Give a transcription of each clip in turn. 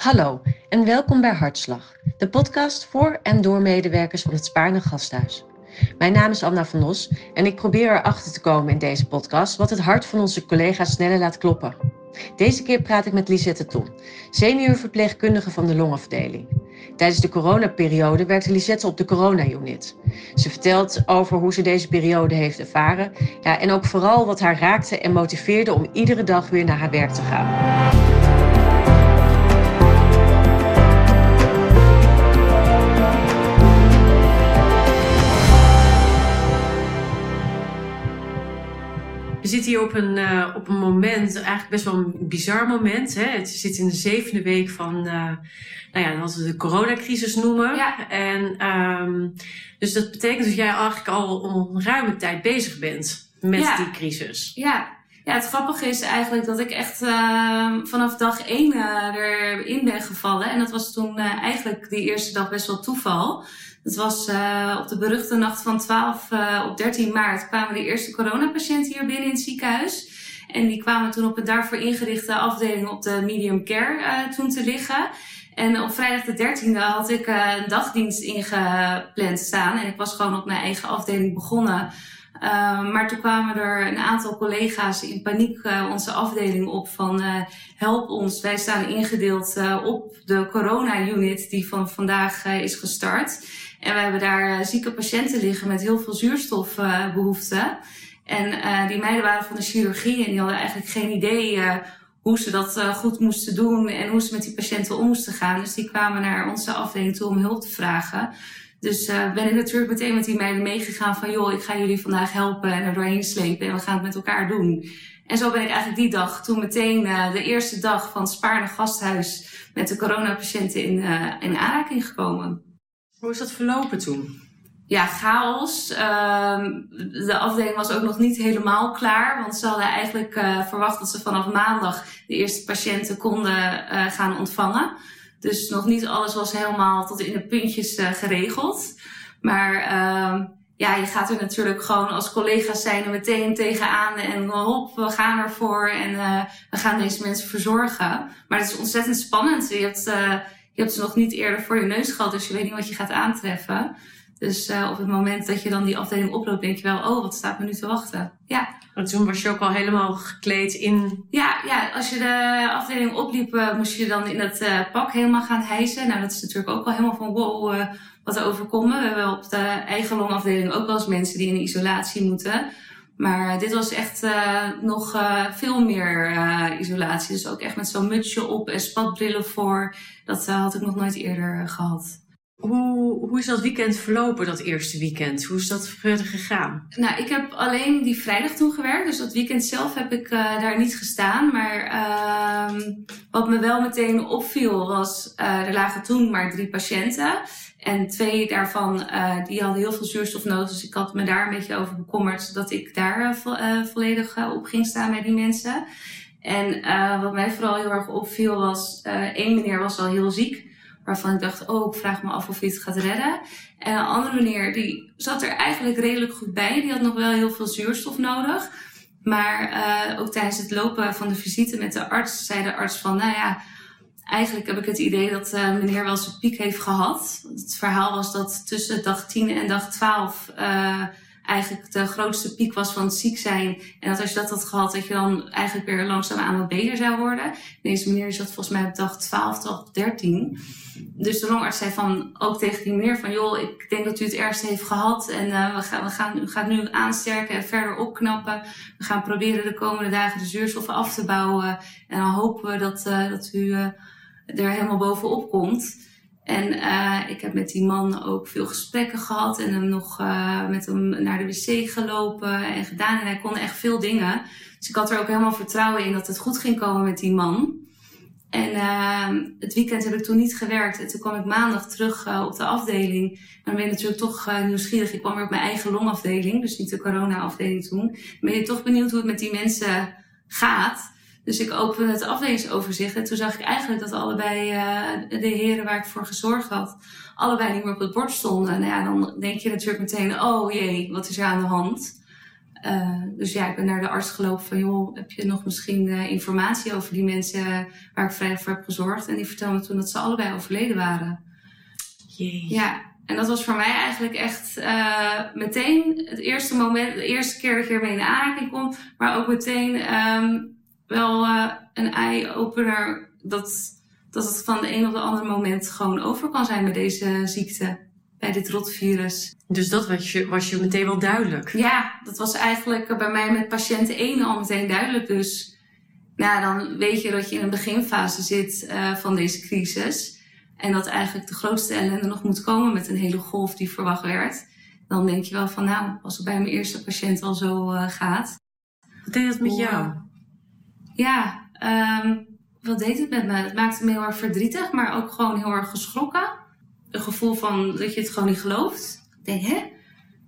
Hallo en welkom bij Hartslag, de podcast voor en door medewerkers van het Spaarne Gasthuis. Mijn naam is Anna van Os en ik probeer erachter te komen in deze podcast wat het hart van onze collega's sneller laat kloppen. Deze keer praat ik met Lisette Ton, seniorverpleegkundige van de longafdeling. Tijdens de coronaperiode werkte Lisette op de corona-unit. Ze vertelt over hoe ze deze periode heeft ervaren ja, en ook vooral wat haar raakte en motiveerde om iedere dag weer naar haar werk te gaan. We zitten hier op een, uh, op een moment, eigenlijk best wel een bizar moment. Hè? Het zit in de zevende week van, uh, nou ja, wat we de coronacrisis noemen. Ja. En um, dus dat betekent dat jij eigenlijk al een ruime tijd bezig bent met Ja. die crisis. Ja. ja, het grappige is eigenlijk dat ik echt eh, vanaf dag één eh, erin ben gevallen. En dat was toen eh, eigenlijk die eerste dag best wel toeval. Het was eh, op de beruchte nacht van 12 eh, op 13 maart kwamen de eerste coronapatiënten hier binnen in het ziekenhuis. En die kwamen toen op een daarvoor ingerichte afdeling op de medium care eh, toen te liggen. En op vrijdag de 13e had ik een dagdienst ingepland staan. En ik was gewoon op mijn eigen afdeling begonnen. Maar toen kwamen er een aantal collega's in paniek onze afdeling op van help ons. Wij staan ingedeeld op de corona-unit die van vandaag is gestart. En we hebben daar uh, zieke patiënten liggen met heel veel zuurstofbehoeften. en uh, die meiden waren van de chirurgie en die hadden eigenlijk geen idee uh, hoe ze dat goed moesten doen en hoe ze met die patiënten om moesten gaan. Dus die kwamen naar onze afdeling toe om hulp te vragen. Dus ben ik natuurlijk meteen met die meiden meegegaan van joh, ik ga jullie vandaag helpen en er doorheen slepen en we gaan het met elkaar doen. En zo ben ik eigenlijk die dag toen meteen de eerste dag van Spaarne Gasthuis met de coronapatiënten in, in aanraking gekomen. Hoe is dat verlopen toen? Ja, chaos. Uh, de afdeling was ook nog niet helemaal klaar, want ze hadden eigenlijk uh, verwacht dat ze vanaf maandag de eerste patiënten konden uh, gaan ontvangen. Dus nog niet alles was helemaal tot in de puntjes uh, geregeld. Maar uh, ja, je gaat er natuurlijk gewoon als collega's zijn er meteen tegenaan. En hop, we gaan ervoor en we gaan deze mensen verzorgen. Maar het is ontzettend spannend. Je hebt, je hebt ze nog niet eerder voor je neus gehad, dus je weet niet wat je gaat aantreffen. Dus uh, op het moment dat je dan die afdeling oploopt, denk je wel, oh, wat staat me nu te wachten? Ja. Want toen was je ook al helemaal gekleed in. Ja, ja als je de afdeling opliep, uh, moest je dan in het uh, pak helemaal gaan hijsen. Nou, dat is natuurlijk ook wel helemaal van wow, wat er overkomen. We hebben op de eigen longafdeling ook wel eens mensen die in isolatie moeten. Maar dit was echt nog veel meer isolatie. Dus ook echt met zo'n mutsje op en spatbrillen voor. Dat had ik nog nooit eerder gehad. Hoe, hoe is dat weekend verlopen, dat eerste weekend? Hoe is dat verder gegaan? Nou, ik heb alleen die vrijdag toen gewerkt. Dus dat weekend zelf heb ik daar niet gestaan. Maar uh, wat me wel meteen opviel was, er lagen toen maar drie patiënten. En twee daarvan, uh, die hadden heel veel zuurstof nodig. Dus ik had me daar een beetje over bekommerd dat ik daar vo volledig op ging staan bij die mensen. En wat mij vooral heel erg opviel was, één meneer was al heel ziek waarvan ik dacht, oh, ik vraag me af of hij het gaat redden. En een andere meneer, die zat er eigenlijk redelijk goed bij. Die had nog wel heel veel zuurstof nodig. Maar ook tijdens het lopen van de visite met de arts, zei de arts van, nou ja, eigenlijk heb ik het idee dat uh, meneer wel zijn piek heeft gehad. Het verhaal was dat tussen dag 10 en dag 12 uh, eigenlijk de grootste piek was van het ziek zijn. En dat als je dat had gehad, dat je dan eigenlijk weer langzaam aan wat beter zou worden. Deze meneer zat volgens mij op dag 12 tot 13. Dus de longarts zei van, ook tegen die meneer van, joh, ik denk dat u het ergste heeft gehad. En uh, we, gaan, we gaan, u gaat nu aansterken en verder opknappen. We gaan proberen de komende dagen de zuurstoffen af te bouwen. En dan hopen we dat, dat u er helemaal bovenop komt. En uh, ik heb met die man ook veel gesprekken gehad en hem nog uh, met hem naar de wc gelopen en gedaan. En hij kon echt veel dingen. Dus ik had er ook helemaal vertrouwen in dat het goed ging komen met die man. En uh, het weekend heb ik toen niet gewerkt. En toen kwam ik maandag terug uh, op de afdeling. En dan ben je natuurlijk toch nieuwsgierig. Ik kwam weer op mijn eigen longafdeling, dus niet de corona-afdeling toen. Dan ben je toch benieuwd hoe het met die mensen gaat. Dus ik opende het afdelingsoverzicht en toen zag ik eigenlijk dat allebei uh, de heren waar ik voor gezorgd had, allebei niet meer op het bord stonden. Nou ja, dan denk je natuurlijk meteen, oh jee, wat is er aan de hand? Uh, dus ja, ik ben naar de arts gelopen van, joh, heb je nog misschien uh, informatie over die mensen waar ik vrijdag voor heb gezorgd? En die vertelde me toen dat ze allebei overleden waren. Jee. Ja, en dat was voor mij eigenlijk echt uh, meteen het eerste moment, de eerste keer dat ik ermee in aanraking kom, maar ook meteen um, wel een eye-opener dat, dat het van de een op de andere moment gewoon over kan zijn met deze ziekte bij dit rotvirus. Dus dat was je, was je meteen wel duidelijk? Ja, dat was eigenlijk bij mij met patiënt 1 al meteen duidelijk. Dus nou, dan weet je dat je in een beginfase zit uh, van deze crisis. En dat eigenlijk de grootste ellende nog moet komen met een hele golf die verwacht werd. Dan denk je wel van nou, als het bij mijn eerste patiënt al zo uh, gaat. Wat deed dat met jou? Ja, um, wat deed het met me? Het maakte me heel erg verdrietig, maar ook gewoon heel erg geschrokken een gevoel van dat je het gewoon niet gelooft. Ik denk, hè?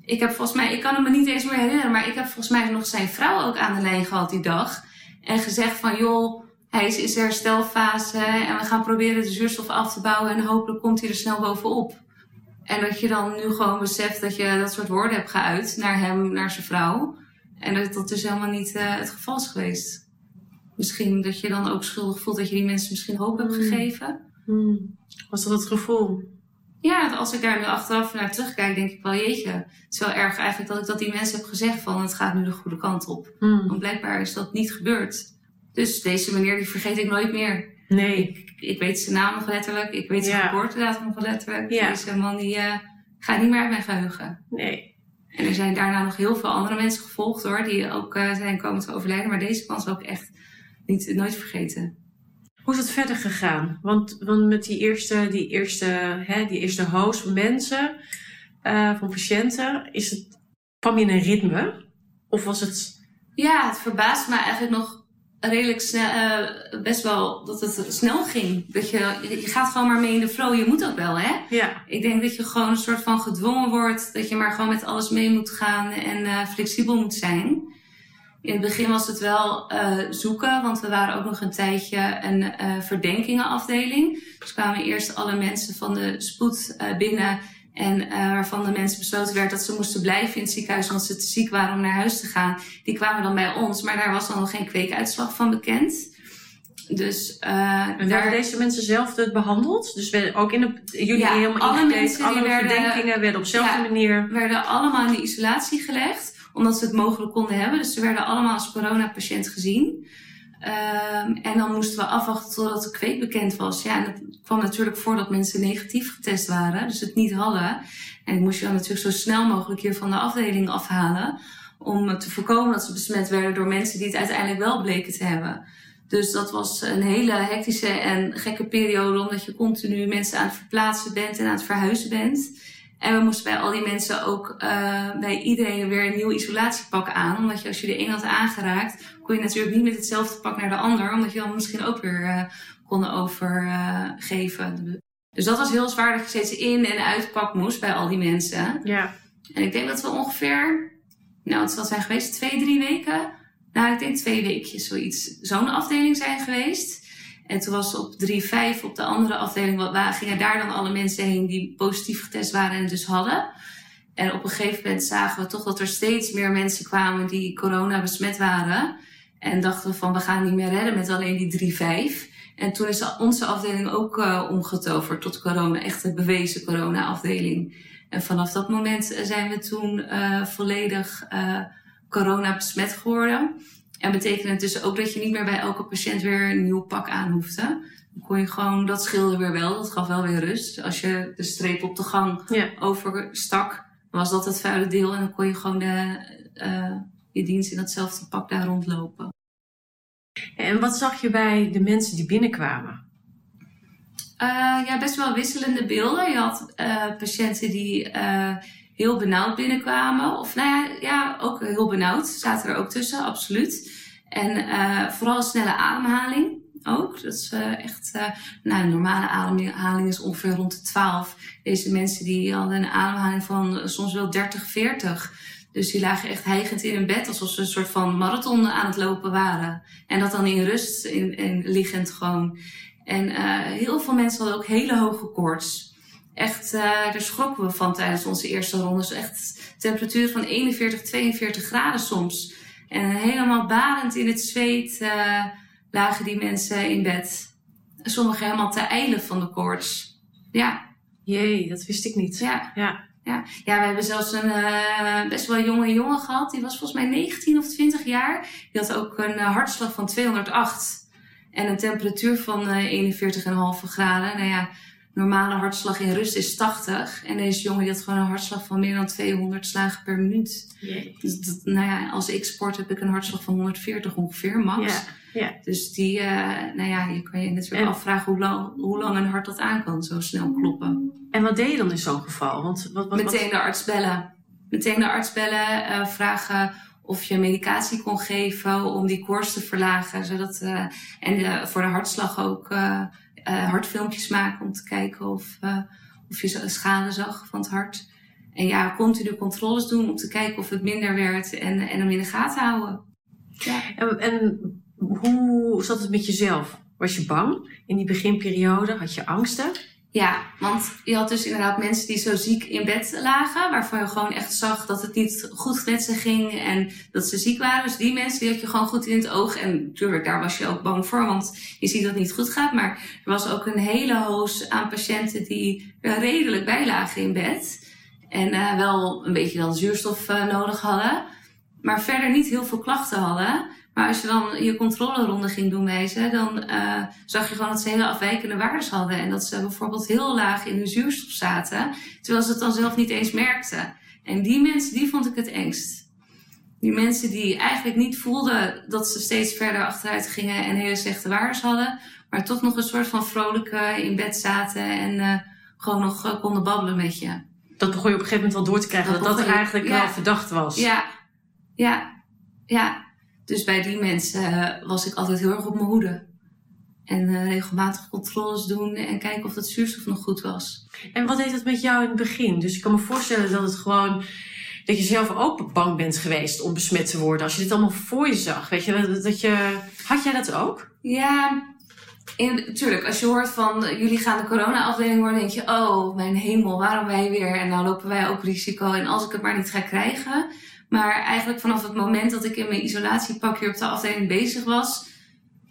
Ik heb volgens mij, ik kan het me niet eens meer herinneren, maar ik heb volgens mij nog zijn vrouw ook aan de lijn gehad die dag. En gezegd van, joh, hij is in zijn herstelfase en we gaan proberen de zuurstof af te bouwen en hopelijk komt hij er snel bovenop. En dat je dan nu gewoon beseft dat je dat soort woorden hebt geuit naar hem, naar zijn vrouw. En dat dat dus helemaal niet uh, het geval is geweest. Misschien dat je dan ook schuldig voelt dat je die mensen misschien hoop hebt hmm. gegeven. Hmm. Was dat het gevoel? Ja, als ik daar nu achteraf naar terugkijk, denk ik wel, jeetje. Het is wel erg eigenlijk dat ik dat die mensen heb gezegd van het gaat nu de goede kant op. Hmm. Want blijkbaar is dat niet gebeurd. Dus deze meneer die vergeet ik nooit meer. Nee. Ik, ik weet zijn naam nog letterlijk. Ik weet zijn ja. geboortedatum nog letterlijk. Ja. Deze man die uh, gaat niet meer uit mijn geheugen. Nee. En er zijn daarna nog heel veel andere mensen gevolgd hoor. Die ook uh, zijn komen te overlijden. Maar deze kan ze ook echt niet, nooit vergeten. Hoe is het verder gegaan? Want, want met die eerste, die eerste, hè, die eerste host van mensen, uh, van patiënten, is het, kwam je in een ritme? Of was het... Ja, het verbaast me eigenlijk nog redelijk snel, uh, best wel dat het snel ging. Dat je, je gaat gewoon maar mee in de flow. Je moet ook wel, hè? Ja. Ik denk dat je gewoon een soort van gedwongen wordt. Dat je maar gewoon met alles mee moet gaan en uh, flexibel moet zijn. In het begin was het wel uh, zoeken, want we waren ook nog een tijdje een uh, verdenkingenafdeling. Dus kwamen eerst alle mensen van de spoed uh, binnen en waarvan de mensen besloten werd dat ze moesten blijven in het ziekenhuis omdat ze te ziek waren om naar huis te gaan. Die kwamen dan bij ons, maar daar was dan nog geen kweekuitslag van bekend. Dus, en werden daar... deze mensen zelf behandeld? Dus werden ook in de, jullie ja, helemaal alle mensen alle die werden, verdenkingen werden op dezelfde ja, manier... werden allemaal in de isolatie gelegd omdat ze het mogelijk konden hebben. Dus ze werden allemaal als coronapatiënt gezien. Um, en dan moesten we afwachten totdat de kweek bekend was. Ja, en dat kwam natuurlijk voordat mensen negatief getest waren, dus het niet hadden. En ik moest je dan natuurlijk zo snel mogelijk hier van de afdeling afhalen. Om te voorkomen dat ze besmet werden door mensen die het uiteindelijk wel bleken te hebben. Dus dat was een hele hectische en gekke periode, omdat je continu mensen aan het verplaatsen bent en aan het verhuizen bent. En we moesten bij al die mensen ook uh, bij iedereen weer een nieuw isolatiepak aan. Omdat je als je de een had aangeraakt, kon je natuurlijk niet met hetzelfde pak naar de ander. Omdat je dan misschien ook weer uh, konden overgeven. Uh, dus dat was heel zwaar dat je steeds in en uit pak moest bij al die mensen. Ja. En ik denk dat we ongeveer, nou het zal zijn geweest, twee, drie weken. Nou, ik denk twee weekjes zoiets. Zo'n afdeling zijn geweest. En toen was op 3-5 op de andere afdeling, waar gingen daar dan alle mensen heen die positief getest waren en dus hadden. En op een gegeven moment zagen we toch dat er steeds meer mensen kwamen die corona besmet waren. En dachten we van, we gaan niet meer redden met alleen die 3-5. En toen is onze afdeling ook uh, omgetoverd tot corona, echt bewezen corona-afdeling. En vanaf dat moment zijn we toen uh, volledig uh, corona besmet geworden. En betekent het dus ook dat je niet meer bij elke patiënt weer een nieuw pak aan hoefde. Dan kon je gewoon, dat scheelde weer wel, dat gaf wel weer rust. Als je de streep op de gang ja. overstak, was dat het vuile deel en dan kon je gewoon de, uh, je dienst in datzelfde pak daar rondlopen. En wat zag je bij de mensen die binnenkwamen? Uh, ja, best wel wisselende beelden. Je had uh, patiënten die heel benauwd binnenkwamen. Of nou ja, ja, ook heel benauwd. Zaten er ook tussen, absoluut. En uh, vooral snelle ademhaling ook. Dat is uh, echt, uh, nou, een normale ademhaling is ongeveer rond de 12. Deze mensen die hadden een ademhaling van soms wel 30, 40. Dus die lagen echt hijgend in hun bed, alsof ze een soort van marathon aan het lopen waren. En dat dan in rust, in, in liggend gewoon. En heel veel mensen hadden ook hele hoge koorts. Echt, uh, daar schrokken we van tijdens onze eerste rondes. Echt temperatuur van 41, 42 graden soms. En helemaal badend in het zweet uh, lagen die mensen in bed. Sommigen helemaal te eilen van de koorts. Ja. Jee, dat wist ik niet. Ja. ja. Ja, ja we hebben zelfs een uh, best wel jonge jongen gehad. Die was volgens mij 19 of 20 jaar. Die had ook een hartslag van 208. En een temperatuur van 41,5 graden. Nou ja, normale hartslag in rust is 80. En deze jongen die had gewoon een hartslag van meer dan 200 slagen per minuut. Dus dat, nou ja, als ik sport heb ik een hartslag van 140 ongeveer, max. Ja. Ja. Dus die, uh, nou ja, je kan je natuurlijk afvragen hoe lang, hoe lang een hart dat aan kan, zo snel kloppen. En wat deed je dan in zo'n geval? Want wat, wat, Meteen de arts bellen. Meteen de arts bellen, uh, vragen of je medicatie kon geven om die koorts te verlagen. Zodat, uh, en de, voor de hartslag ook uh, hartfilmpjes maken om te kijken of, uh, of je schade zag van het hart. En ja, continu controles doen om te kijken of het minder werd en, en hem in de gaten houden. Ja. En, en hoe zat het met jezelf? Was je bang in die beginperiode? Had je angsten? Ja, want je had dus inderdaad mensen die zo ziek in bed lagen, waarvan je gewoon echt zag dat het niet goed met ze ging en dat ze ziek waren. Dus die mensen die had je gewoon goed in het oog. En natuurlijk, daar was je ook bang voor, want je ziet dat het niet goed gaat. Maar er was ook een hele hoos aan patiënten die er redelijk bij lagen in bed. En uh, wel een beetje dan zuurstof uh, nodig hadden. Maar verder niet heel veel klachten hadden. Maar als je dan je controleronde ging doen wijzen, dan uh, zag je gewoon dat ze hele afwijkende waardes hadden. En dat ze bijvoorbeeld heel laag in hun zuurstof zaten, terwijl ze het dan zelf niet eens merkten. En die mensen, die vond ik het engst. Die mensen die eigenlijk niet voelden dat ze steeds verder achteruit gingen en hele slechte waardes hadden, maar toch nog een soort van vrolijke in bed zaten en uh, gewoon nog uh, konden babbelen met je. Dat begon je op een gegeven moment wel door te krijgen, dat dat, dat eigenlijk ja, wel verdacht was. Ja, ja, ja. Dus bij die mensen uh, was ik altijd heel erg op mijn hoede. En uh, regelmatig controles doen en kijken of dat zuurstof nog goed was. En wat deed het met jou in het begin? Dus ik kan me voorstellen dat het gewoon dat je zelf ook bang bent geweest om besmet te worden. Als je dit allemaal voor je zag, weet je, dat je... Had jij dat ook? Ja, natuurlijk. Als je hoort van jullie gaan de corona-afdeling worden, denk je, oh mijn hemel, waarom wij weer? En nou lopen wij ook risico. En als ik het maar niet ga krijgen, maar eigenlijk vanaf het moment dat ik in mijn isolatiepakje op de afdeling bezig was,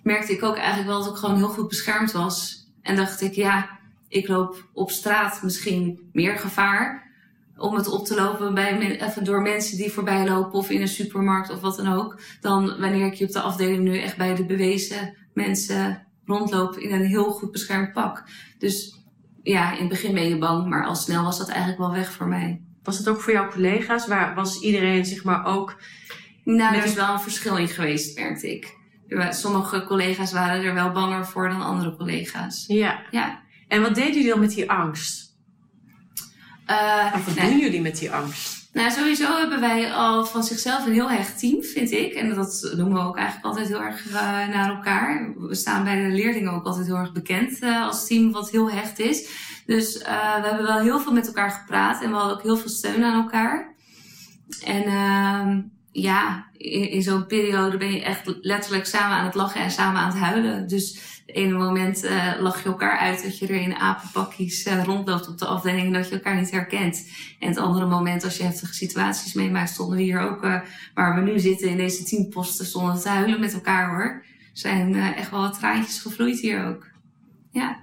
merkte ik ook eigenlijk wel dat ik gewoon heel goed beschermd was. En dacht ik, ja, ik loop op straat misschien meer gevaar om het op te lopen bij even door mensen die voorbij lopen of in een supermarkt of wat dan ook. Dan wanneer ik je op de afdeling nu echt bij de bewezen mensen rondloop in een heel goed beschermd pak. Dus ja, in het begin ben je bang, maar al snel was dat eigenlijk wel weg voor mij. Was het ook voor jouw collega's? Waar was iedereen zeg maar ook... Nou, er is wel een verschil in geweest, merkte ik. Sommige collega's waren er wel banger voor dan andere collega's. Ja. ja. En wat deden jullie dan met die angst? Uh, of wat doen jullie met die angst? Nou, sowieso hebben wij al van zichzelf een heel hecht team, vind ik. En dat noemen we ook eigenlijk altijd heel erg uh, naar elkaar. We staan bij de leerlingen ook altijd heel erg bekend uh, als team wat heel hecht is. Dus uh, we hebben wel heel veel met elkaar gepraat en we hadden ook heel veel steun aan elkaar. En uh, ja, in, in zo'n periode ben je echt letterlijk samen aan het lachen en samen aan het huilen. Dus het ene moment uh, lach je elkaar uit dat je er in apenpakjes uh, rondloopt op de afdeling en dat je elkaar niet herkent. En het andere moment, als je heftige situaties meemaakt, stonden we hier ook, uh, waar we nu zitten in deze teamposten, stonden te huilen met elkaar hoor. Er zijn echt wel wat traantjes gevloeid hier ook. Ja.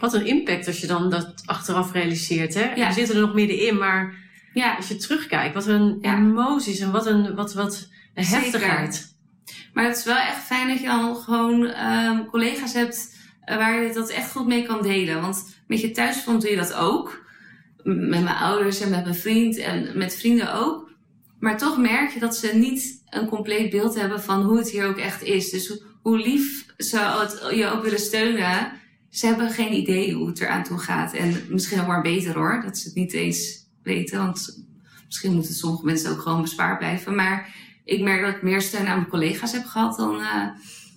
Wat een impact als je dan dat achteraf realiseert. Hè? Ja. We zitten er nog middenin, maar ja. als je terugkijkt, wat een ja. emoties en wat een, wat, wat een heftigheid. Maar het is wel echt fijn dat je dan gewoon um, collega's hebt uh, waar je dat echt goed mee kan delen. Want met je thuisfront doe je dat ook. Met mijn ouders en met mijn vriend en met vrienden ook. Maar toch merk je dat ze niet een compleet beeld hebben van hoe het hier ook echt is. Dus hoe lief ze het, je ook willen steunen ze hebben geen idee hoe het eraan toe gaat. En misschien ook maar beter hoor, dat ze het niet eens weten. Want misschien moeten sommige mensen ook gewoon bespaard blijven. Maar ik merk dat ik meer steun aan mijn collega's heb gehad dan, uh,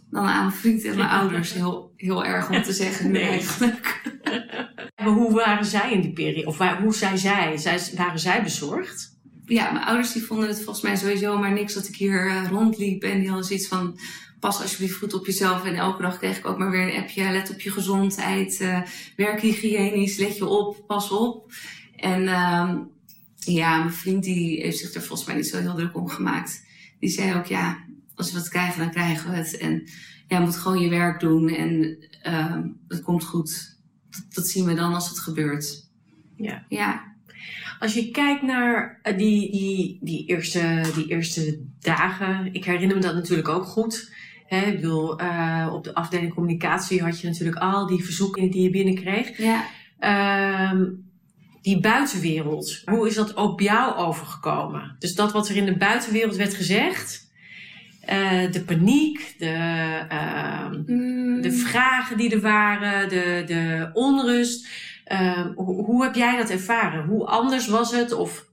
dan aan mijn vrienden en mijn ouders. Heel, heel erg om te zeggen nee. eigenlijk. Maar hoe waren zij in die periode? Of waar, hoe zei zij? zij? Waren zij bezorgd? Ja, mijn ouders die vonden het volgens mij sowieso maar niks dat ik hier uh, rondliep. En die hadden zoiets van, pas alsjeblieft goed op jezelf. En elke dag kreeg ik ook maar weer een appje. Let op je gezondheid, uh, werk hygiënisch, let je op, pas op. En uh, ja, mijn vriend die heeft zich er volgens mij niet zo heel druk om gemaakt. Die zei ook, ja, als we het krijgen, dan krijgen we het. En ja, moet gewoon je werk doen en uh, het komt goed. Dat, dat zien we dan als het gebeurt. Ja. Ja. Als je kijkt naar eh, die, die, die, eerste, die eerste dagen, ik herinner me dat natuurlijk ook goed. Hè, ik bedoel, uh, op de afdeling communicatie had je natuurlijk al die verzoeken die je binnenkreeg. Ja. Uh, die buitenwereld, hoe is dat op jou overgekomen? Dus dat wat er in de buitenwereld werd gezegd, uh, de paniek, de, uh, Mm. de vragen die er waren, de, de onrust. Uh, hoe, hoe, heb jij dat ervaren? Hoe anders was het? Of...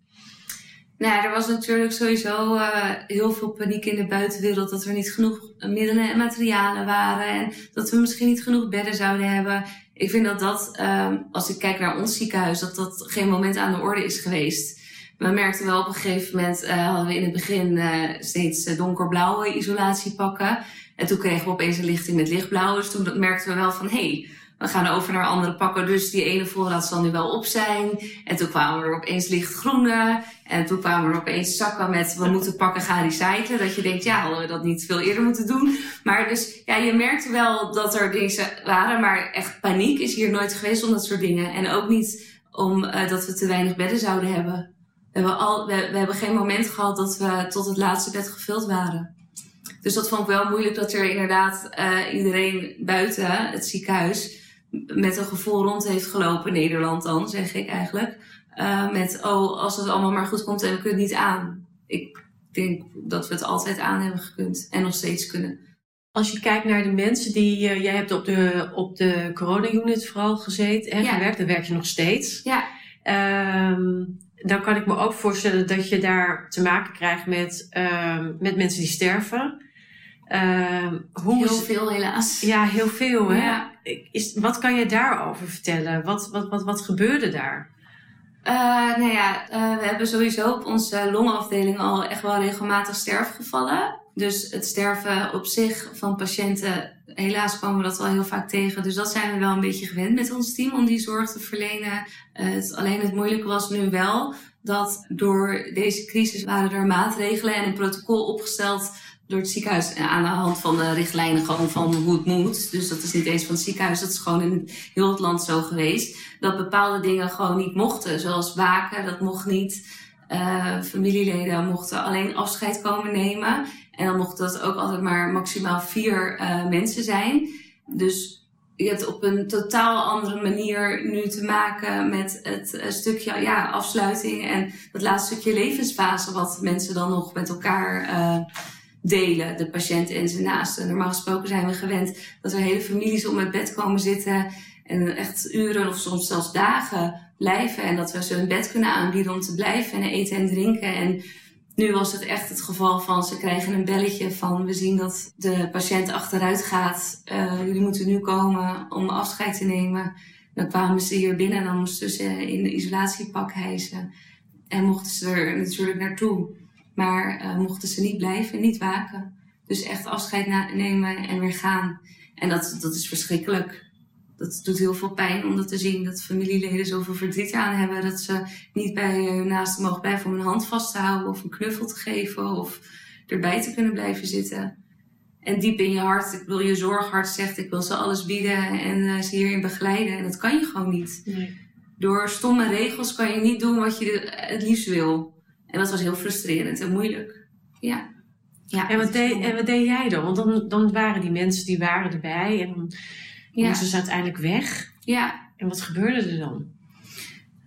Nou er was natuurlijk sowieso uh, heel veel paniek in de buitenwereld dat er niet genoeg middelen en materialen waren en dat we misschien niet genoeg bedden zouden hebben. Ik vind dat dat, uh, als ik kijk naar ons ziekenhuis, dat dat geen moment aan de orde is geweest. We merkten wel op een gegeven moment, uh, hadden we in het begin steeds donkerblauwe isolatiepakken. En toen kregen we opeens een lichting met lichtblauw. Dus toen merkten we wel van, hé, hey, we gaan over naar andere pakken. Dus die ene voorraad zal nu wel op zijn. En toen kwamen er opeens lichtgroene. En toen kwamen er opeens zakken met, we moeten pakken gaan recyclen. Dat je denkt, ja, hadden we dat niet veel eerder moeten doen. Maar dus, ja, je merkte wel dat er dingen waren. Maar echt paniek is hier nooit geweest om dat soort dingen. En ook niet om uh, dat we te weinig bedden zouden hebben. We hebben, al, we, hebben geen moment gehad dat we tot het laatste bed gevuld waren. Dus dat vond ik wel moeilijk dat er inderdaad uh, iedereen buiten het ziekenhuis met een gevoel rond heeft gelopen, Nederland dan, zeg ik eigenlijk. Uh, met, oh, als het allemaal maar goed komt en we kunnen het niet aan. Ik denk dat we het altijd aan hebben gekund en nog steeds kunnen. Als je kijkt naar de mensen die, uh, jij hebt op de, op de corona-unit vooral gezeten en Ja. gewerkt, daar werk je nog steeds. Ja, Um, dan kan ik me ook voorstellen dat je daar te maken krijgt met, um, met mensen die sterven. Um, hoe heel is, veel helaas. Ja, heel veel. Hè? Ja. Is, wat kan je daarover vertellen? Wat, wat, wat, gebeurde daar? Uh, nou ja, uh, we hebben sowieso op onze longafdeling al echt wel regelmatig sterfgevallen. Dus het sterven op zich van patiënten, helaas komen we dat wel heel vaak tegen. Dus dat zijn we wel een beetje gewend met ons team om die zorg te verlenen. Uh, het, alleen het moeilijke was nu wel dat door deze crisis waren er maatregelen en een protocol opgesteld door het ziekenhuis aan de hand van de richtlijnen gewoon van hoe het moet. Dus dat is niet eens van het ziekenhuis, dat is gewoon in heel het land zo geweest. Dat bepaalde dingen gewoon niet mochten, zoals waken, dat mocht niet. Uh, familieleden mochten alleen afscheid komen nemen. En dan mocht dat ook altijd maar maximaal vier uh, mensen zijn. Dus je hebt op een totaal andere manier nu te maken met het stukje ja, afsluiting en dat laatste stukje levensfase wat mensen dan nog met elkaar delen, de patiënt en zijn naasten. Normaal gesproken zijn we gewend dat er hele families om het bed komen zitten en echt uren of soms zelfs dagen blijven en dat we ze een bed kunnen aanbieden om te blijven en eten en drinken. En nu was het echt het geval van ze krijgen een belletje van we zien dat de patiënt achteruit gaat. Uh, jullie moeten nu komen om afscheid te nemen. Dan kwamen ze hier binnen en dan moesten ze in de isolatiepak hijsen. En mochten ze er natuurlijk naartoe. Maar uh, mochten ze niet blijven, niet waken. Dus echt afscheid nemen en weer gaan. En dat, dat is verschrikkelijk. Dat doet heel veel pijn om dat te zien. Dat familieleden zoveel verdriet aan hebben. Dat ze niet bij hun naasten mogen blijven om een hand vast te houden. Of een knuffel te geven. Of erbij te kunnen blijven zitten. En diep in je hart, ik wil je zorghart zegt, ik wil ze alles bieden en uh, ze hierin begeleiden. En dat kan je gewoon niet. Nee. Door stomme regels kan je niet doen wat je het liefst wil. En dat was heel frustrerend en moeilijk. Ja. ja en, wat deed, en wat deed jij dan? Want dan, dan waren die mensen die waren erbij en dan ja. moesten ze uiteindelijk weg. Ja. En wat gebeurde er dan?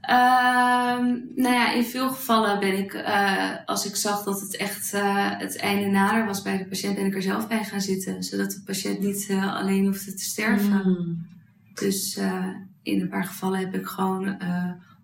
Uh, nou ja, in veel gevallen ben ik, uh, als ik zag dat het echt uh, het einde nader was bij de patiënt, ben ik er zelf bij gaan zitten. Zodat de patiënt niet uh, alleen hoefde te sterven. Mm. Dus in een paar gevallen heb ik gewoon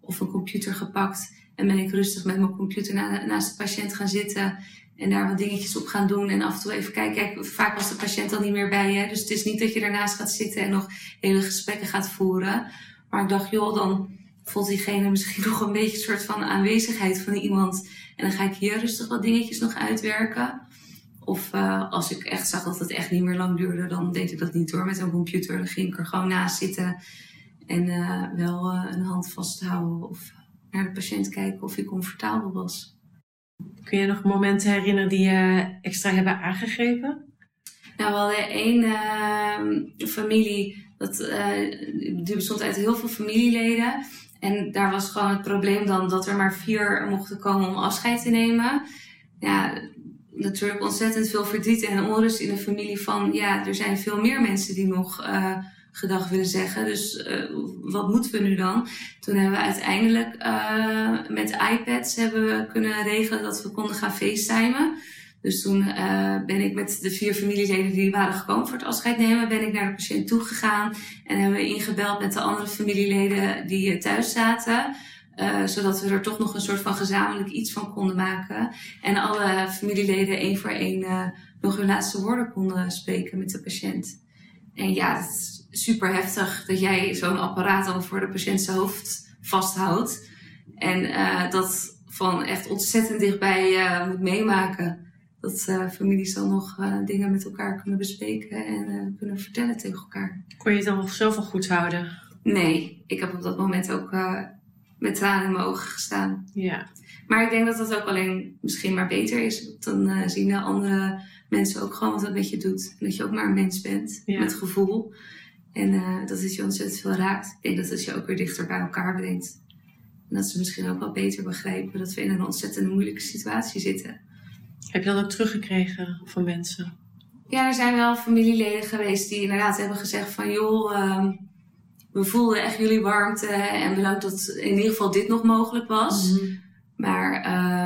of een computer gepakt en ben ik rustig met mijn computer na, naast de patiënt gaan zitten. En daar wat dingetjes op gaan doen. En af en toe even kijken. Kijk, vaak was de patiënt dan niet meer bij je. Dus het is niet dat je daarnaast gaat zitten en nog hele gesprekken gaat voeren. Maar ik dacht, joh, dan voelt diegene misschien nog een beetje een soort van aanwezigheid van iemand. En dan ga ik hier rustig wat dingetjes nog uitwerken. Of uh, als ik echt zag dat het echt niet meer lang duurde, dan deed ik dat niet door met een computer. Dan ging ik er gewoon naast zitten en uh, wel uh, een hand vasthouden of naar de patiënt kijken of hij comfortabel was. Kun je nog momenten herinneren die je extra hebben aangegrepen? Nou, we hadden één uh, familie, dat, die bestond uit heel veel familieleden. En daar was gewoon het probleem dan dat er maar vier mochten komen om afscheid te nemen. Ja, natuurlijk ontzettend veel verdriet en onrust in de familie van, ja, er zijn veel meer mensen die nog uh, gedag willen zeggen. Dus uh, wat moeten we nu dan? Toen hebben we uiteindelijk uh, met iPads hebben we kunnen regelen dat we konden gaan facetimen. Dus toen uh, ben ik met de vier familieleden die waren gekomen voor het afscheid nemen, ben ik naar de patiënt toegegaan en hebben we ingebeld met de andere familieleden die thuis zaten. Uh, zodat we er toch nog een soort van gezamenlijk iets van konden maken. En alle familieleden één voor één uh, nog hun laatste woorden konden spreken met de patiënt. En ja, is super heftig dat jij zo'n apparaat dan voor de patiënt zijn hoofd vasthoudt. En uh, dat van echt ontzettend dichtbij moet meemaken dat uh, families dan nog dingen met elkaar kunnen bespreken en kunnen vertellen tegen elkaar. Kon je het dan nog zoveel goed houden? Nee, ik heb op dat moment ook met tranen in mijn ogen gestaan. Ja. Maar ik denk dat dat ook alleen misschien maar beter is. Dan zien de andere mensen ook gewoon wat het met je doet. En dat je ook maar een mens bent ja. met gevoel. En dat het je ontzettend veel raakt. Ik denk dat het je ook weer dichter bij elkaar brengt. En dat ze misschien ook wel beter begrijpen dat we in een ontzettend moeilijke situatie zitten. Heb je dat ook teruggekregen van mensen? Ja, er zijn wel familieleden geweest die inderdaad hebben gezegd van joh, um, we voelden echt jullie warmte en bedankt dat in ieder geval dit nog mogelijk was. Mhm. Maar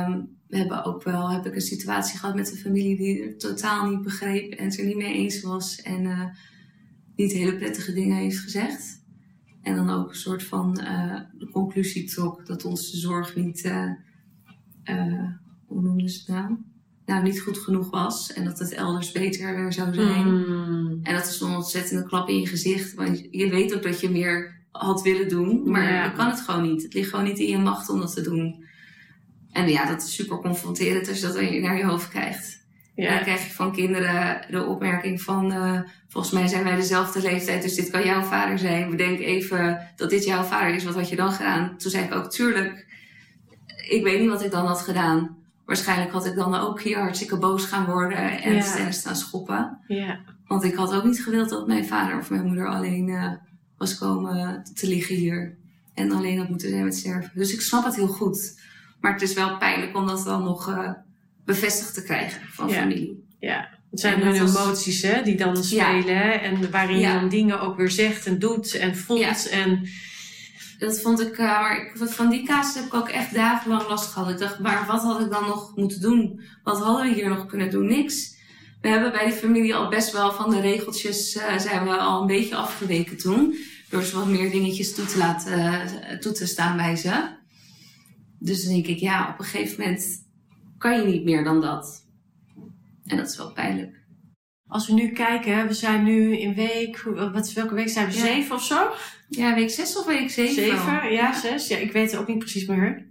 um, we hebben ook wel, heb ik een situatie gehad met een familie die het totaal niet begreep en het er niet mee eens was en uh, niet hele prettige dingen heeft gezegd. En dan ook een soort van uh, de conclusie trok dat onze zorg niet, uh, hoe noemden ze het nou? nou niet goed genoeg was. En dat het elders beter zou zijn. Mm. En dat is een ontzettende klap in je gezicht. Want je weet ook dat je meer had willen doen. Maar Ja. je kan het gewoon niet. Het ligt gewoon niet in je macht om dat te doen. En ja, dat is super confronterend als je dat naar je hoofd krijgt. En dan Ja. krijg je van kinderen de opmerking van... eh, volgens mij zijn wij dezelfde leeftijd, dus dit kan jouw vader zijn. Bedenk even dat dit jouw vader is. Wat had je dan gedaan? Toen zei ik ook, tuurlijk. Ik weet niet wat ik dan had gedaan. Waarschijnlijk had ik dan ook hier hartstikke boos gaan worden en, Ja. staan schoppen. Ja. Want ik had ook niet gewild dat mijn vader of mijn moeder alleen eh, was komen te liggen hier. En alleen had moeten zijn met sterven. Dus ik snap het heel goed. Maar het is wel pijnlijk om dat dan nog eh, bevestigd te krijgen van Ja. familie. ja. Het zijn hun emoties hè, die dan spelen. En waarin je dan dingen ook weer zegt en doet en voelt. En Dat vond ik, uh, maar ik, van die casus heb ik ook echt dagenlang last gehad. Ik dacht, maar wat had ik dan nog moeten doen? Wat hadden we hier nog kunnen doen? Niks. We hebben bij die familie al best wel van de regeltjes, uh, zijn we al een beetje afgeweken toen. Door ze wat meer dingetjes toe te laten, uh, toe te staan bij ze. Dus dan denk ik, ja, op een gegeven moment kan je niet meer dan dat. En dat is wel pijnlijk. als we nu kijken, hè, we zijn nu in week, wat, welke week zijn we? Ja. Zeven of zo? Ja, week 6 of week 7? Zeven, ja, zes. Ja, ik weet het ook niet precies meer.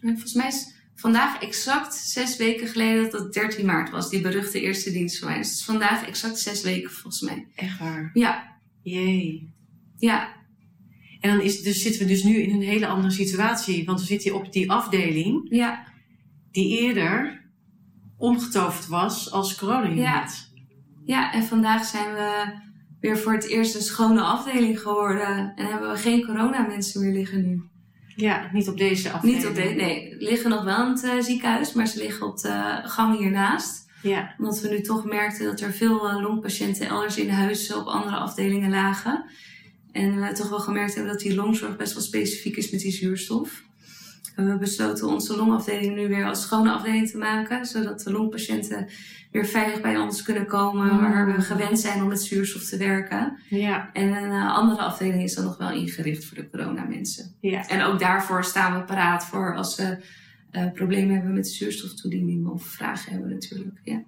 En Volgens mij is vandaag exact zes weken geleden dat het 13 maart was, die beruchte eerste dienst van mij. Dus het is vandaag exact zes weken volgens mij. Echt waar. Ja, Jee. ja, En dan is, dus zitten we dus nu in een hele andere situatie. Want we zitten hier op die afdeling ja, die eerder omgetoverd was als corona Ja. ja. En vandaag zijn we weer voor het eerst een schone afdeling geworden. En hebben we geen coronamensen meer liggen nu. Ja, niet op deze afdeling. Niet op deze, nee, liggen nog wel in het eh, ziekenhuis, maar ze liggen op de gang hiernaast. Ja, Omdat we nu toch merkten dat er veel eh, longpatiënten elders in huis op andere afdelingen lagen. En we toch wel gemerkt hebben dat die longzorg best wel specifiek is met die zuurstof. We hebben besloten onze longafdeling nu weer als schone afdeling te maken. Zodat de longpatiënten weer veilig bij ons kunnen komen. Mm. Waar we gewend zijn om met zuurstof te werken. ja, En een eh, andere afdeling is dan nog wel ingericht voor de coronamensen. ja. En ook daarvoor staan we paraat voor als ze eh, problemen hebben met zuurstoftoediening of vragen hebben natuurlijk. Ja.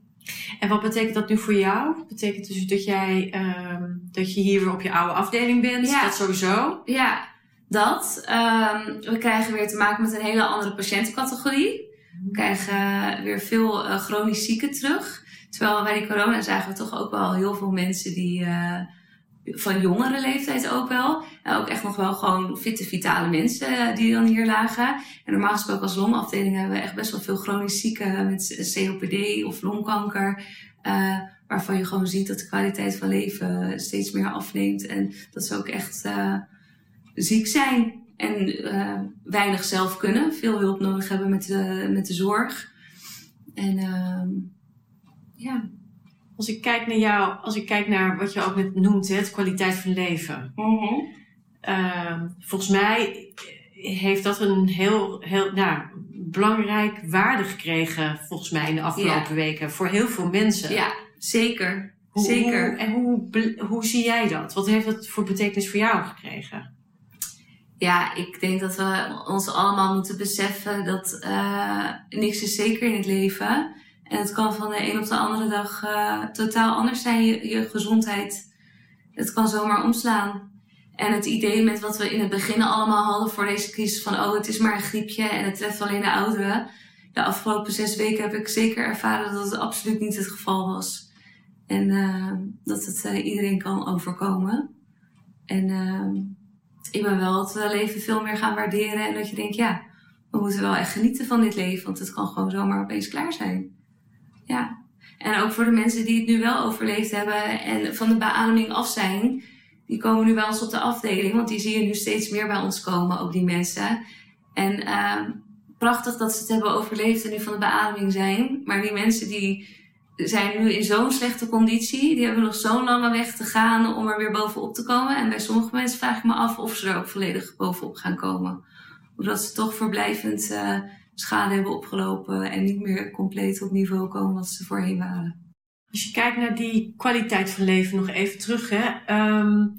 En wat betekent dat nu voor jou? Dat betekent dus dat jij, ehm, dat je hier weer op je oude afdeling bent? Ja. Dat sowieso? Ja, dat. Ehm, we krijgen weer te maken met een hele andere patiëntencategorie. We krijgen weer veel eh, chronisch zieken terug. Terwijl bij die corona zagen we toch ook wel heel veel mensen die uh, van jongere leeftijd ook wel. En ook echt nog wel gewoon fitte, vitale mensen die dan hier lagen. En normaal gesproken als longafdeling hebben we echt best wel veel chronisch zieken met COPD of longkanker. Uh, waarvan je gewoon ziet dat de kwaliteit van leven steeds meer afneemt. En dat ze ook echt ziek zijn en uh, weinig zelf kunnen. Veel hulp nodig hebben met de, met de zorg. En uh, ja. Als ik kijk naar jou, als ik kijk naar wat je ook net noemt, het kwaliteit van leven. Mm -hmm. volgens mij heeft dat een heel, heel nou, belangrijk waarde gekregen, volgens mij, in de afgelopen ja. weken. Voor heel veel mensen. Ja, zeker. Hoe, zeker. Hoe, en hoe, hoe zie jij dat? Wat heeft dat voor betekenis voor jou gekregen? Ja, ik denk dat we ons allemaal moeten beseffen dat uh, niks is zeker in het leven. En het kan van de een op de andere dag uh, totaal anders zijn, je, je gezondheid. Het kan zomaar omslaan. En het idee met wat we in het begin allemaal hadden voor deze crisis van oh, het is maar een griepje en het treft alleen de ouderen. De afgelopen zes weken heb ik zeker ervaren dat het absoluut niet het geval was. En uh, dat het iedereen kan overkomen. En uh, ik ben wel het leven veel meer gaan waarderen. En dat je denkt, ja, we moeten wel echt genieten van dit leven. Want het kan gewoon zomaar opeens klaar zijn. Ja. En ook voor de mensen die het nu wel overleefd hebben en van de beademing af zijn. Die komen nu bij ons op de afdeling. Want die zie je nu steeds meer bij ons komen, ook die mensen. En prachtig dat ze het hebben overleefd en nu van de beademing zijn. Maar die mensen die zijn nu in zo'n slechte conditie. Die hebben nog zo'n lange weg te gaan om er weer bovenop te komen. En bij sommige mensen vraag ik me af of ze er ook volledig bovenop gaan komen. Omdat ze toch verblijvend uh, schade hebben opgelopen en niet meer compleet op niveau komen wat ze voorheen waren. Als je kijkt naar die kwaliteit van leven nog even terug, hè. Um,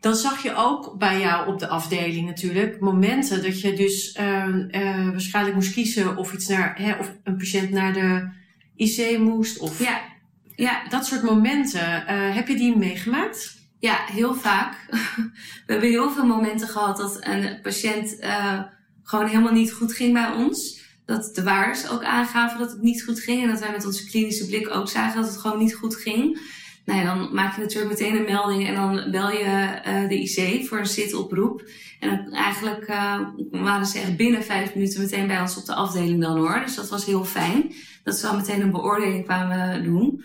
dan zag je ook bij jou op de afdeling natuurlijk momenten dat je dus uh, uh, waarschijnlijk moest kiezen of iets naar, hè, of een patiënt naar de IC moest. Of ja. Ja. Dat soort momenten. Uh, heb je die meegemaakt? Ja, heel vaak. We hebben heel veel momenten gehad dat een patiënt uh, gewoon helemaal niet goed ging bij ons. Dat de waarders ook aangaven dat het niet goed ging. En dat wij met onze klinische blik ook zagen dat het gewoon niet goed ging. Nou dan maak je natuurlijk meteen een melding en dan bel je uh, de IC voor een zitoproep. En eigenlijk uh, waren ze echt binnen vijf minuten meteen bij ons op de afdeling dan hoor. Dus dat was heel fijn. Dat ze al meteen een beoordeling kwamen doen.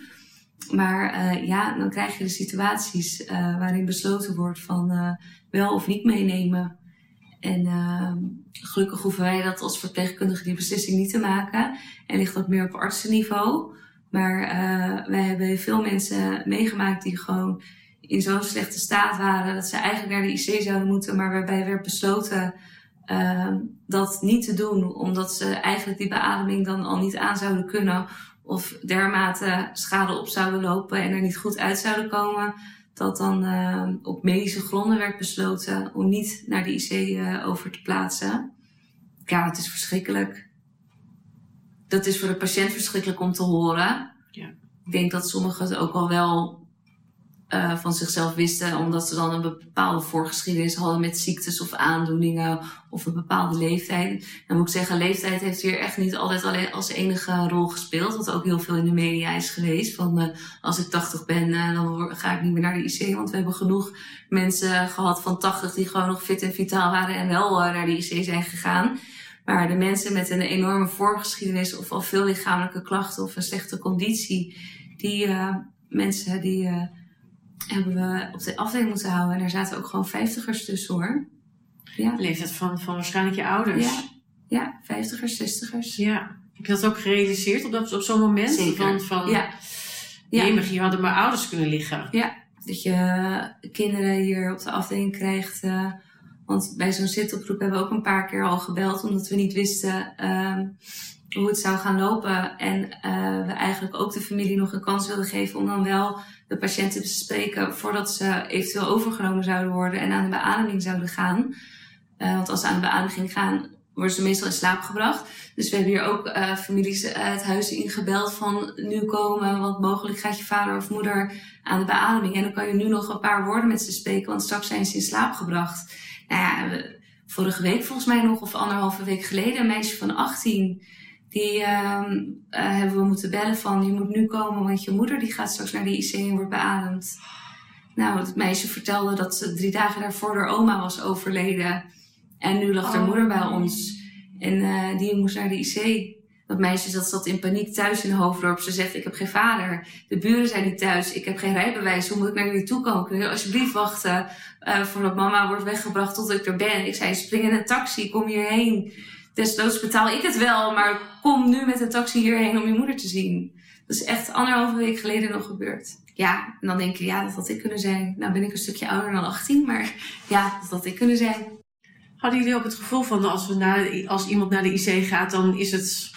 Maar uh, ja, dan krijg je de situaties waarin besloten wordt van wel of niet meenemen. En gelukkig hoeven wij dat als verpleegkundige die beslissing niet te maken. En ligt dat meer op artsenniveau. Maar uh, wij hebben veel mensen meegemaakt die gewoon in zo'n slechte staat waren dat ze eigenlijk naar de IC zouden moeten, maar waarbij werd besloten uh, dat niet te doen, omdat ze eigenlijk die beademing dan al niet aan zouden kunnen of dermate schade op zouden lopen en er niet goed uit zouden komen, dat dan uh, op medische gronden werd besloten om niet naar de IC uh, over te plaatsen. Ja, het is verschrikkelijk dat is voor de patiënt verschrikkelijk om te horen. Ja. Ik denk dat sommigen het ook al wel uh, van zichzelf wisten, omdat ze dan een bepaalde voorgeschiedenis hadden met ziektes of aandoeningen of een bepaalde leeftijd. Dan moet ik zeggen, leeftijd heeft hier echt niet altijd alleen als enige rol gespeeld, wat ook heel veel in de media is geweest. Van uh, als ik 80 ben, uh, dan ga ik niet meer naar de IC, want we hebben genoeg mensen gehad van 80 die gewoon nog fit en vitaal waren en wel naar de IC zijn gegaan. Maar de mensen met een enorme voorgeschiedenis of al veel lichamelijke klachten of een slechte conditie, die uh, mensen die uh, hebben we op de afdeling moeten houden. En daar zaten ook gewoon vijftigers tussen hoor. Ja. Leeftijd van, van waarschijnlijk je ouders. Ja, ja vijftigers, zestigers. Ja. Heb je dat ook gerealiseerd op, dat, op zo'n moment? Zeker. Van, van, ja. ja. hier hadden mijn ouders kunnen liggen. Ja, dat je kinderen hier op de afdeling krijgt. Uh, want bij zo'n zitoproep hebben we ook een paar keer al gebeld, omdat we niet wisten um, hoe het zou gaan lopen. En uh, we eigenlijk ook de familie nog een kans wilden geven om dan wel de patiënt te bespreken voordat ze eventueel overgenomen zouden worden en aan de beademing zouden gaan. Uh, want als ze aan de beademing gaan, worden ze meestal in slaap gebracht. Dus we hebben hier ook uh, families het huis ingebeld van nu komen, want mogelijk gaat je vader of moeder aan de beademing. En dan kan je nu nog een paar woorden met ze spreken, want straks zijn ze in slaap gebracht nou ja, vorige week volgens mij nog, of anderhalve week geleden, een meisje van 18. Die ehm, eh, hebben we moeten bellen van je moet nu komen, want je moeder die gaat straks naar de IC en wordt beademd. Nou, het meisje vertelde dat ze drie dagen daarvoor haar oma was overleden. En nu lag haar Oh, moeder bij ons. En eh, die moest naar de IC. Dat meisje dat zat in paniek thuis in Hoofddorp. Ze zegt, ik heb geen vader. De buren zijn niet thuis. Ik heb geen rijbewijs. Hoe moet ik naar jullie toe komen? Kun je alsjeblieft wachten eh, voordat mama wordt weggebracht tot ik er ben? Ik zei, spring in een taxi. Kom hierheen. Desnoods betaal ik het wel. Maar kom nu met een taxi hierheen om je moeder te zien. Dat is echt anderhalve week geleden nog gebeurd. Ja, en dan denk je, ja, dat had ik kunnen zijn. Nou ben ik een stukje ouder dan 18. Maar ja, dat had ik kunnen zijn. Hadden jullie ook het gevoel van als, we naar, als iemand naar de IC gaat, dan is het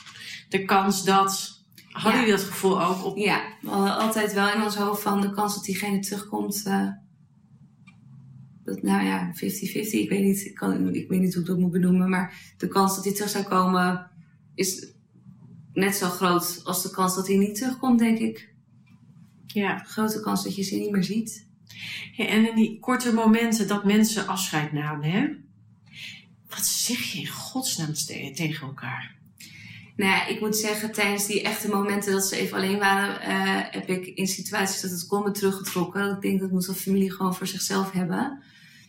de kans dat. Hadden jullie dat gevoel ook op? Ja, we hadden altijd wel in ons hoofd van de kans dat diegene terugkomt. eh, dat, nou ja, 50-50. Ik weet niet, ik, kan, ik weet niet hoe ik dat moet benoemen. Maar de kans dat hij terug zou komen is net zo groot als de kans dat hij niet terugkomt, denk ik. Ja. Grote kans dat je ze niet meer ziet. Ja, en in die korte momenten dat mensen afscheid namen, hè? Wat zeg je in godsnaam te- tegen elkaar? Nou ja, ik moet zeggen, tijdens die echte momenten dat ze even alleen waren, eh, heb ik in situaties dat het kon me teruggetrokken. Ik denk dat moet een familie gewoon voor zichzelf hebben.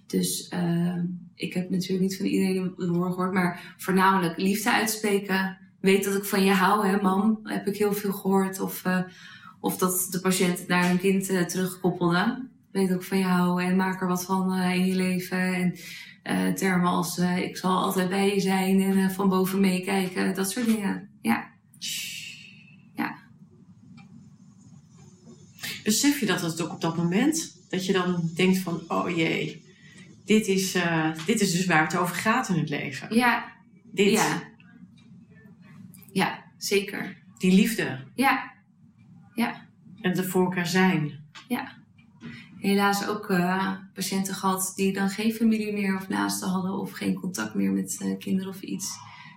Dus eh, ik heb natuurlijk niet van iedereen de woorden gehoord, maar voornamelijk liefde uitspreken. Weet dat ik van je hou, hè, mam, heb ik heel veel gehoord. Of, eh, of dat de patiënt het naar hun kind terugkoppelde. Weet ik van je hou en maak er wat van in je leven. En eh, termen als eh, ik zal altijd bij je zijn en eh, van boven meekijken. Dat soort dingen. Ja. Besef je dat het ook op dat moment? Dat je dan denkt van, oh jee, dit is, dit is dus waar het over gaat in het leven. Ja. Dit, Ja. Ja, zeker. die liefde Ja. en het voor elkaar zijn. Helaas ook eh, patiënten gehad die dan geen familie meer of naasten hadden of geen contact meer met eh, kinderen of iets.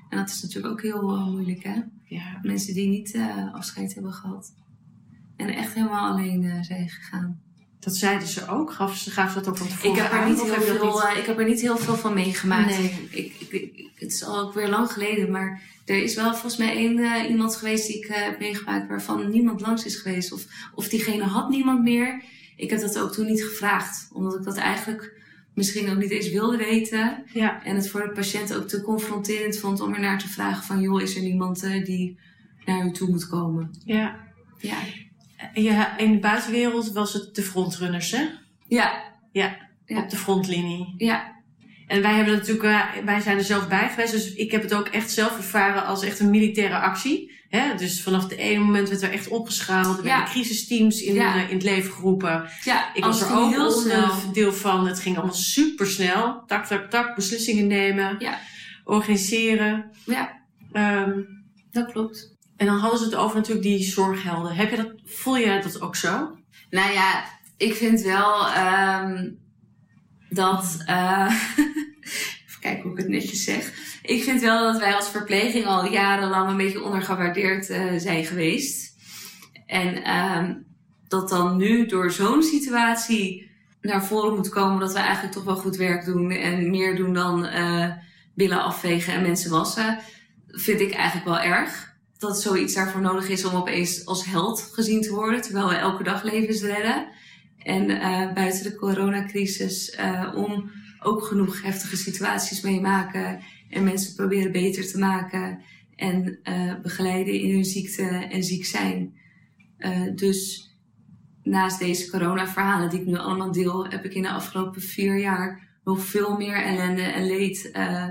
En dat is natuurlijk ook heel eh, moeilijk, hè? Ja. Mensen die niet afscheid hebben gehad. En echt helemaal alleen zijn gegaan. Dat zeiden ze ook. Gaf ze, gaf dat ook van tevoren Ik heb, er niet heel veel, niet? ik heb er niet heel veel van meegemaakt. Nee. Ik, ik, ik- het is al ook weer lang geleden, maar er is wel volgens mij één iemand geweest die ik heb meegemaakt waarvan niemand langs is geweest. Of, of diegene had niemand meer. Ik heb dat ook toen niet gevraagd, omdat ik dat eigenlijk misschien ook niet eens wilde weten. Ja. En het voor de patiënt ook te confronterend vond om er naar te vragen van joh, is er niemand eh, die naar u toe moet komen? Ja. Ja. ja. In de buitenwereld was het de frontrunners, hè? Ja, Ja. Op de frontlinie. ja, En wij hebben natuurlijk, eh, wij zijn er zelf bij geweest, dus ik heb het ook echt zelf ervaren als echt een militaire actie. Hè? Dus vanaf het ene moment werd er echt opgeschaald, er Ja. werden crisisteams in, Ja. eh, in het leven geroepen. ja. Ik was er ook heel snel. onderdeel van. Het ging allemaal super snel. Tak, tak, tak. Beslissingen nemen. Ja. Organiseren. Ja, Ehm, dat klopt. en dan hadden ze het over natuurlijk die zorghelden. Heb je dat, voel jij dat ook zo? Nou ja, ik vind wel ehm, dat. eh, even kijken hoe ik het netjes zeg. Ik vind wel dat wij als verpleging al jarenlang een beetje ondergewaardeerd eh, zijn geweest. En ehm, dat dan nu door zo'n situatie naar voren moet komen dat we eigenlijk toch wel goed werk doen en meer doen dan eh billen afvegen en mensen wassen, vind ik eigenlijk wel erg. Dat zoiets daarvoor nodig is om opeens als held gezien te worden, terwijl we elke dag levens redden. En eh, buiten de coronacrisis om ook genoeg heftige situaties meemaken en mensen proberen beter te maken en eh, begeleiden in hun ziekte en ziek zijn. Eh, dus naast deze corona-verhalen die ik nu allemaal deel, heb ik in de afgelopen vier jaar nog veel meer ellende en leed eh,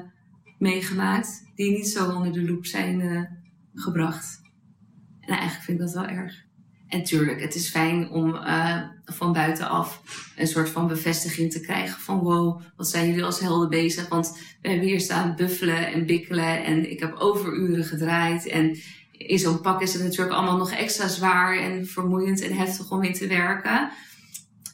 meegemaakt, die niet zo onder de loep zijn gebracht. En eigenlijk vind ik dat wel erg. En tuurlijk, het is fijn om eh, van buitenaf een soort van bevestiging te krijgen van wow, wat zijn jullie als helden bezig? Want we hebben hier staan buffelen en bikkelen en ik heb overuren gedraaid. En in zo'n pak is het natuurlijk allemaal nog extra zwaar en vermoeiend en heftig om in te werken.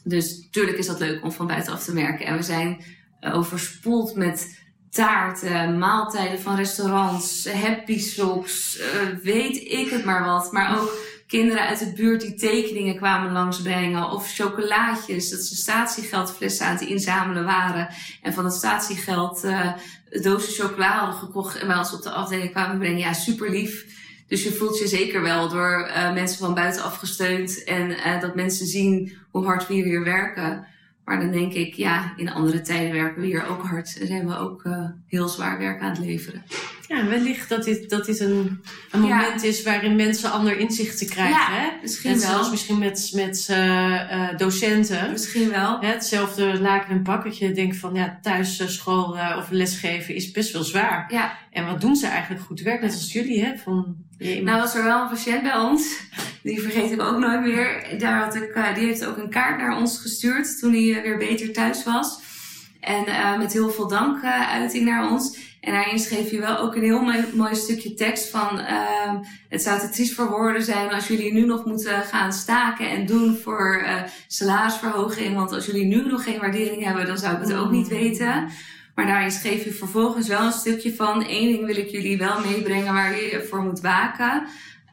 Dus tuurlijk is dat leuk om van buitenaf te merken. En we zijn eh, overspoeld met taarten, maaltijden van restaurants, happy socks, eh, weet ik het maar wat. Maar ook kinderen uit de buurt die tekeningen kwamen langsbrengen. Of chocolaatjes, dat ze statiegeldflessen aan het inzamelen waren. En van het statiegeld uh, dozen chocola hadden gekocht en bij ons op de afdeling kwamen brengen. Ja, super lief. Dus je voelt je zeker wel door uh, mensen van buitenaf gesteund. En uh, dat mensen zien hoe hard we hier werken. Maar dan denk ik, ja, in andere tijden werken we hier ook hard. En zijn we ook uh, heel zwaar werk aan het leveren. Ja, wellicht dat dit, dat dit een, een moment is waarin mensen ander inzichten krijgen. Ja, hè? misschien en wel. zelfs misschien met, met uh, docenten. Misschien wel. Hè, hetzelfde laken en pak. Dat je denkt van ja, thuis school of lesgeven is best wel zwaar. Ja. En wat doen ze eigenlijk goed werk? Net als jullie, hè? Van, je, nou was er wel een patiënt bij ons. Die vergeet ik ook nooit meer. Daar had ik, uh, die heeft ook een kaart naar ons gestuurd toen hij weer beter thuis was. En uh, met heel veel dankuiting naar ons. En daarin schreef je wel ook een heel mooi, mooi stukje tekst van... Uh, het zou te triest voor woorden zijn als jullie nu nog moeten gaan staken en doen voor salarisverhoging. Want als jullie nu nog geen waardering hebben, dan zou ik het ook niet weten. Maar daarin schreef je vervolgens wel een stukje van... één ding wil ik jullie wel meebrengen waar je voor moet waken...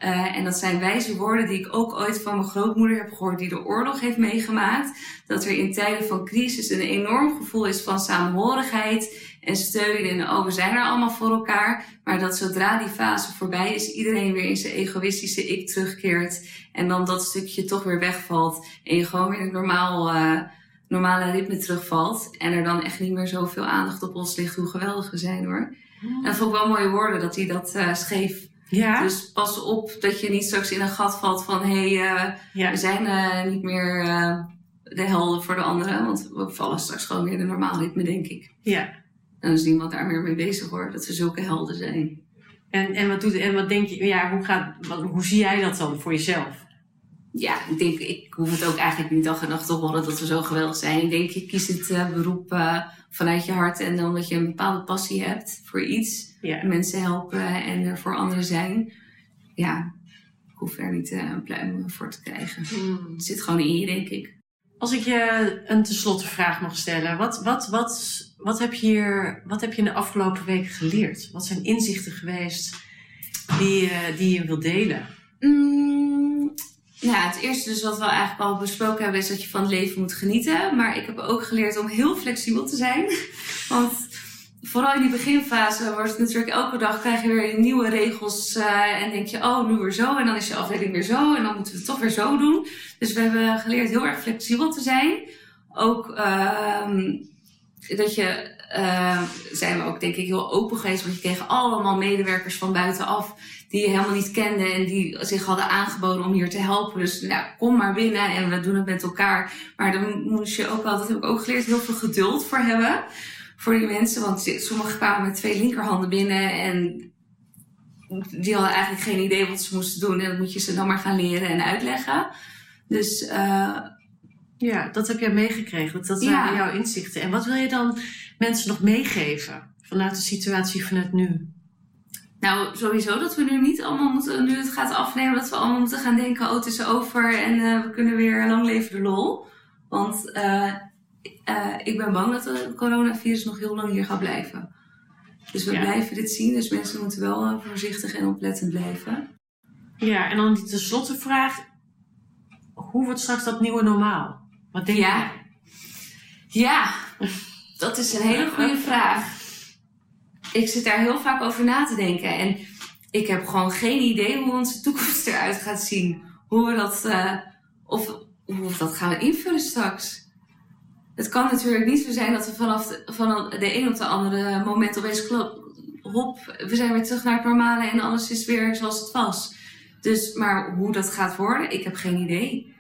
Uh, en dat zijn wijze woorden die ik ook ooit van mijn grootmoeder heb gehoord, die de oorlog heeft meegemaakt. Dat er in tijden van crisis een enorm gevoel is van samenhorigheid en steun. En oh, we zijn er allemaal voor elkaar. Maar dat zodra die fase voorbij is, iedereen weer in zijn egoïstische ik terugkeert. En dan dat stukje toch weer wegvalt. En je gewoon weer het normaal, uh, normale ritme terugvalt. En er dan echt niet meer zoveel aandacht op ons ligt hoe geweldig we zijn hoor. En dat vond ik wel mooie woorden dat hij dat uh, schreef. Ja. Dus pas op dat je niet straks in een gat valt van hé, hey, uh, ja. we zijn uh, niet meer de helden voor de anderen. Want we vallen straks gewoon weer in een normaal ritme, denk ik. Ja. En dan is niemand daar meer mee bezig hoor, dat we zulke helden zijn. En, en, wat, doet, en wat denk je, ja, hoe, gaat, wat, hoe zie jij dat dan voor jezelf? Ja, ik denk, ik hoef het ook eigenlijk niet dag en nacht te horen dat we zo geweldig zijn. Ik denk, je kiest het uh, beroep uh, vanuit je hart en omdat je een bepaalde passie hebt voor iets. Ja. Mensen helpen en er voor anderen zijn. Ja, ik hoef er niet uh, een pluim voor te krijgen. Hmm. Het zit gewoon in je, denk ik. Als ik je een tenslotte vraag mag stellen. Wat, wat, wat, wat, heb je hier, wat heb je in de afgelopen weken geleerd? Wat zijn inzichten geweest die, die je wilt delen? Mm, nou, het eerste dus wat we eigenlijk al besproken hebben is dat je van het leven moet genieten. Maar ik heb ook geleerd om heel flexibel te zijn. Want vooral in die beginfase wordt het natuurlijk elke dag krijg je weer nieuwe regels. Uh, en denk je, oh, nu weer zo. En dan is je afdeling weer zo. En dan moeten we het toch weer zo doen. Dus we hebben geleerd heel erg flexibel te zijn. Ook uh, dat je, uh, zijn we ook denk ik heel open geweest. Want je kreeg allemaal medewerkers van buitenaf die je helemaal niet kende en die zich hadden aangeboden om hier te helpen. Dus nou, kom maar binnen en we doen het met elkaar. Maar dan moest je ook wel, dat heb ik ook geleerd, heel veel geduld voor hebben. Voor die mensen, want sommigen kwamen met twee linkerhanden binnen en die hadden eigenlijk geen idee wat ze moesten doen. En dat moet je ze dan maar gaan leren en uitleggen. Dus uh, ja, dat heb jij meegekregen. Dat waren ja. jouw inzichten. En wat wil je dan mensen nog meegeven vanuit de situatie vanuit nu? Nou, sowieso dat we nu niet allemaal moeten, nu het gaat afnemen, dat we allemaal moeten gaan denken, oh het is over en uh, we kunnen weer lang leven de lol. Want uh, uh, ik ben bang dat het coronavirus nog heel lang hier gaat blijven. Dus we ja. blijven dit zien, dus mensen moeten wel voorzichtig en oplettend blijven. Ja, en dan die tenslotte vraag, hoe wordt straks dat nieuwe normaal? Wat denk ja. je? Ja, dat is een hele goede vraag ik zit daar heel vaak over na te denken. En ik heb gewoon geen idee hoe onze toekomst eruit gaat zien. Hoe we dat, uh, of hoe we dat gaan invullen straks. Het kan natuurlijk niet zo zijn dat we vanaf de, van de een op de andere moment opeens klop, hop, we zijn weer terug naar het normale en alles is weer zoals het was. Dus, maar hoe dat gaat worden, ik heb geen idee.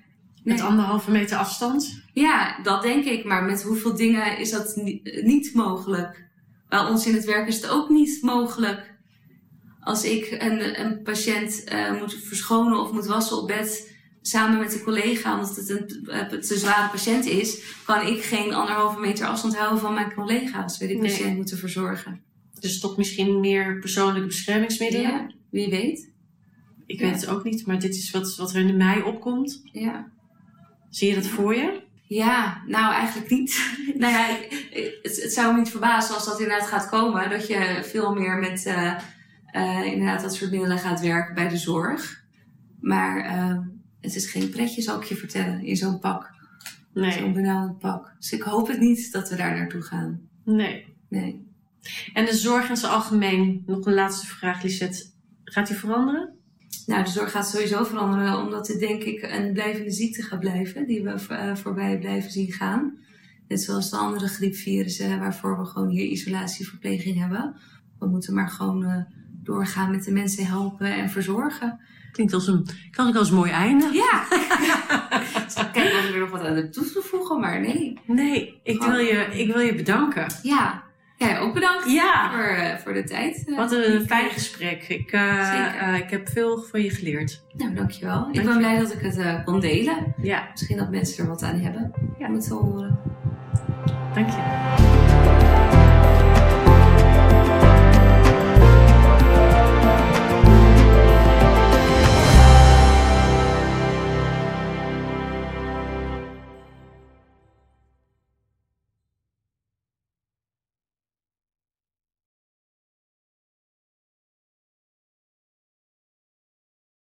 Met nee. anderhalve meter afstand? Ja, dat denk ik. Maar met hoeveel dingen is dat niet, niet mogelijk? Bij ons in het werk is het ook niet mogelijk. Als ik een, een patiënt uh, moet verschonen of moet wassen op bed samen met een collega, omdat het een, uh, te zware patiënt is, kan ik geen anderhalve meter afstand houden van mijn collega als we die patiënt nee. moeten verzorgen. Dus toch misschien meer persoonlijke beschermingsmiddelen? Ja, wie weet. Ik ja. weet het ook niet, maar dit is wat, wat er in mei opkomt. Ja. Zie je dat voor je? Ja, nou eigenlijk niet. nou ja, het, het, zou me niet verbazen als dat inderdaad gaat komen. Dat je veel meer met uh, uh, inderdaad dat soort middelen gaat werken bij de zorg. Maar ehm, het is geen pretje, zal ik je vertellen, in zo'n pak. Zo'n Nee, benauwend pak. Dus ik hoop het niet dat we daar naartoe gaan. nee. Nee. En de zorg in zijn algemeen, nog een laatste vraag, Lisette. Gaat die veranderen? Nou, de zorg gaat sowieso veranderen, omdat het denk ik een blijvende ziekte gaat blijven, die we eh, voorbij blijven zien gaan. Net zoals de andere griepvirussen, waarvoor we gewoon hier isolatieverpleging hebben. We moeten maar gewoon eh, doorgaan met de mensen helpen en verzorgen. Klinkt als een, kan ik als een mooi einde. Ja! kijken of ik er nog wat aan toe te voegen, maar nee. Nee, ik wil je, ik wil je bedanken. Ja, jij ook bedankt Ja. voor, eh, voor de tijd. eh, Wat een ik- fijn gesprek. Ik, eh, ik heb veel van je geleerd. Nou, dankjewel. Ik Dank ben blij dat ik het kon delen. Ja, Misschien dat mensen er wat aan hebben Ja. om het te horen. dank je.